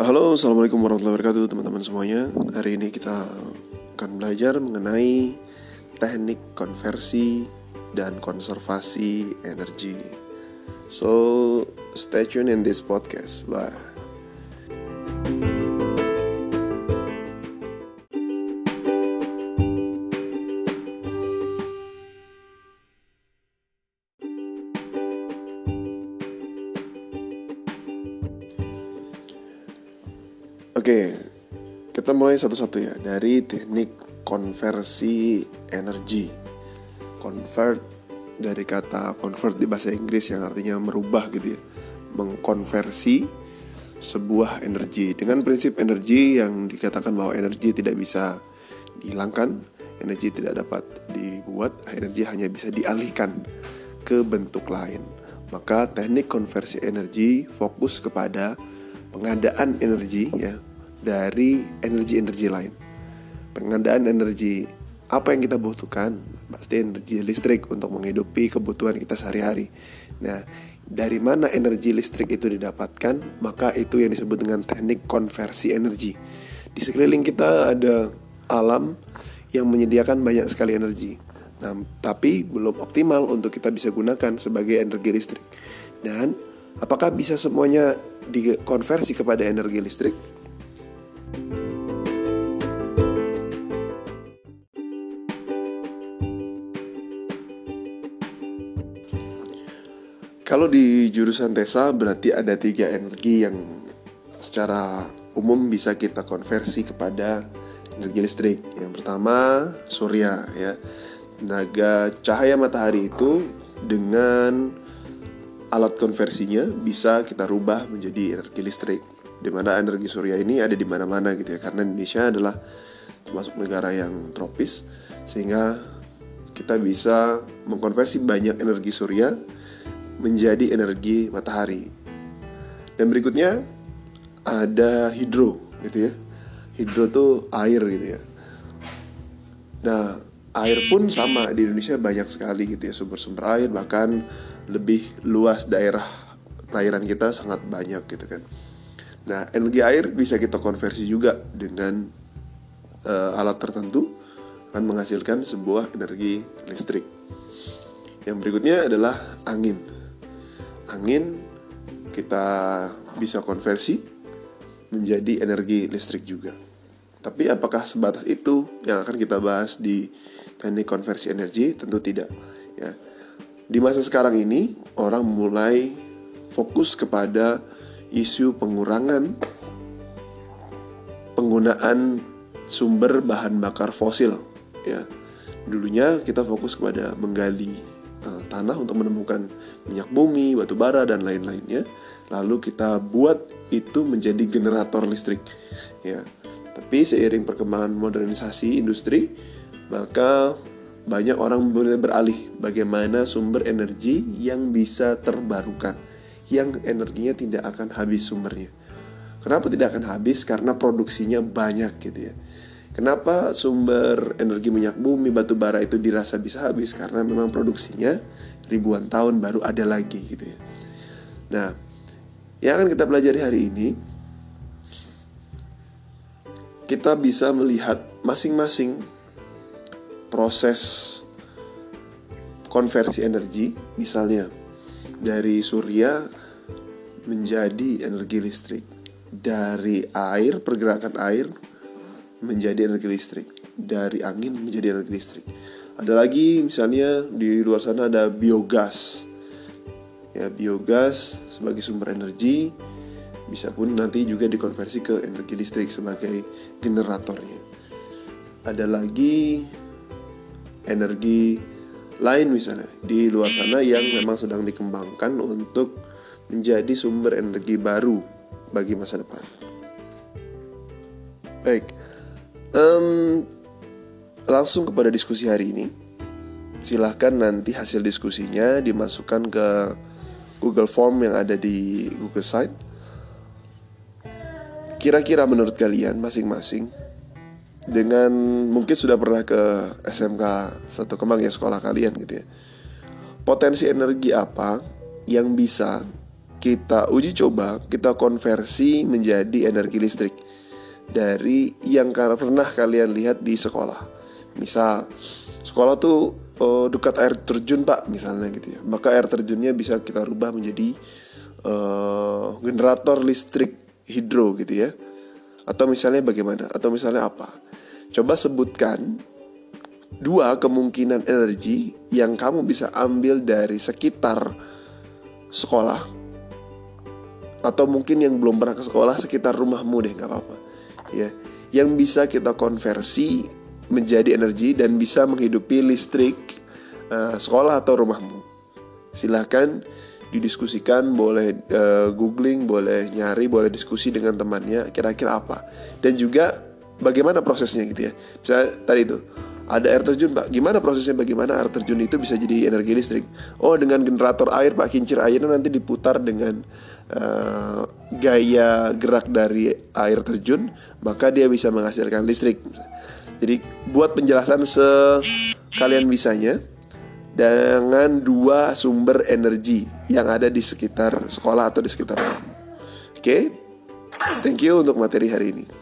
Halo, assalamualaikum warahmatullahi wabarakatuh, teman-teman semuanya. Hari ini kita akan belajar mengenai teknik konversi dan konservasi energi. So, stay tune in this podcast. Bye. Oke, kita mulai satu-satu ya dari teknik konversi energi. Convert dari kata convert di bahasa Inggris yang artinya merubah gitu ya, mengkonversi sebuah energi dengan prinsip energi yang dikatakan bahwa energi tidak bisa dihilangkan, energi tidak dapat dibuat, energi hanya bisa dialihkan ke bentuk lain. Maka teknik konversi energi fokus kepada pengadaan energi ya dari energi-energi lain. Pengadaan energi apa yang kita butuhkan pasti energi listrik untuk menghidupi kebutuhan kita sehari-hari. Nah, dari mana energi listrik itu didapatkan? Maka itu yang disebut dengan teknik konversi energi. Di sekeliling kita ada alam yang menyediakan banyak sekali energi. Nah, tapi belum optimal untuk kita bisa gunakan sebagai energi listrik. Dan apakah bisa semuanya dikonversi kepada energi listrik? Kalau di jurusan TESA berarti ada tiga energi yang secara umum bisa kita konversi kepada energi listrik. Yang pertama surya ya, tenaga cahaya matahari itu dengan alat konversinya bisa kita rubah menjadi energi listrik. Di mana energi surya ini ada di mana-mana gitu ya, karena Indonesia adalah termasuk negara yang tropis sehingga kita bisa mengkonversi banyak energi surya menjadi energi matahari. Dan berikutnya ada hidro gitu ya. Hidro tuh air gitu ya. Nah, air pun sama di Indonesia banyak sekali gitu ya sumber-sumber air bahkan lebih luas daerah perairan kita sangat banyak gitu kan. Nah, energi air bisa kita konversi juga dengan uh, alat tertentu akan menghasilkan sebuah energi listrik. Yang berikutnya adalah angin angin kita bisa konversi menjadi energi listrik juga. Tapi apakah sebatas itu yang akan kita bahas di teknik konversi energi? Tentu tidak. Ya. Di masa sekarang ini orang mulai fokus kepada isu pengurangan penggunaan sumber bahan bakar fosil. Ya. Dulunya kita fokus kepada menggali uh, tanah untuk menemukan minyak bumi, batu bara dan lain-lainnya. Lalu kita buat itu menjadi generator listrik. Ya. Tapi seiring perkembangan modernisasi industri, maka banyak orang mulai beralih bagaimana sumber energi yang bisa terbarukan, yang energinya tidak akan habis sumbernya. Kenapa tidak akan habis? Karena produksinya banyak gitu ya. Kenapa sumber energi minyak bumi, batu bara itu dirasa bisa habis? Karena memang produksinya ribuan tahun baru ada lagi gitu ya. Nah, yang akan kita pelajari hari ini kita bisa melihat masing-masing proses konversi energi, misalnya dari surya menjadi energi listrik, dari air, pergerakan air menjadi energi listrik. Dari angin menjadi energi listrik. Ada lagi misalnya di luar sana ada biogas. Ya biogas sebagai sumber energi bisa pun nanti juga dikonversi ke energi listrik sebagai generatornya. Ada lagi energi lain misalnya di luar sana yang memang sedang dikembangkan untuk menjadi sumber energi baru bagi masa depan baik um, langsung kepada diskusi hari ini. Silahkan nanti hasil diskusinya dimasukkan ke Google Form yang ada di Google Site. Kira-kira menurut kalian masing-masing dengan mungkin sudah pernah ke SMK satu Kemang ya sekolah kalian gitu ya. Potensi energi apa yang bisa kita uji coba, kita konversi menjadi energi listrik dari yang pernah kalian lihat di sekolah. Misal, sekolah tuh uh, dekat air terjun pak, misalnya gitu ya. Maka air terjunnya bisa kita rubah menjadi uh, generator listrik hidro gitu ya. Atau misalnya bagaimana? Atau misalnya apa? Coba sebutkan dua kemungkinan energi yang kamu bisa ambil dari sekitar sekolah atau mungkin yang belum pernah ke sekolah sekitar rumahmu deh nggak apa-apa. Ya. Yang bisa kita konversi menjadi energi dan bisa menghidupi listrik uh, sekolah atau rumahmu. Silahkan didiskusikan boleh uh, googling boleh nyari boleh diskusi dengan temannya kira-kira apa. Dan juga bagaimana prosesnya gitu ya. Misalnya tadi itu ada air terjun pak. Gimana prosesnya? Bagaimana air terjun itu bisa jadi energi listrik? Oh dengan generator air pak. Kincir airnya nanti diputar dengan uh, gaya gerak dari air terjun maka dia bisa menghasilkan listrik. Jadi buat penjelasan sekalian bisanya dengan dua sumber energi yang ada di sekitar sekolah atau di sekitar oke? Okay? thank you untuk materi hari ini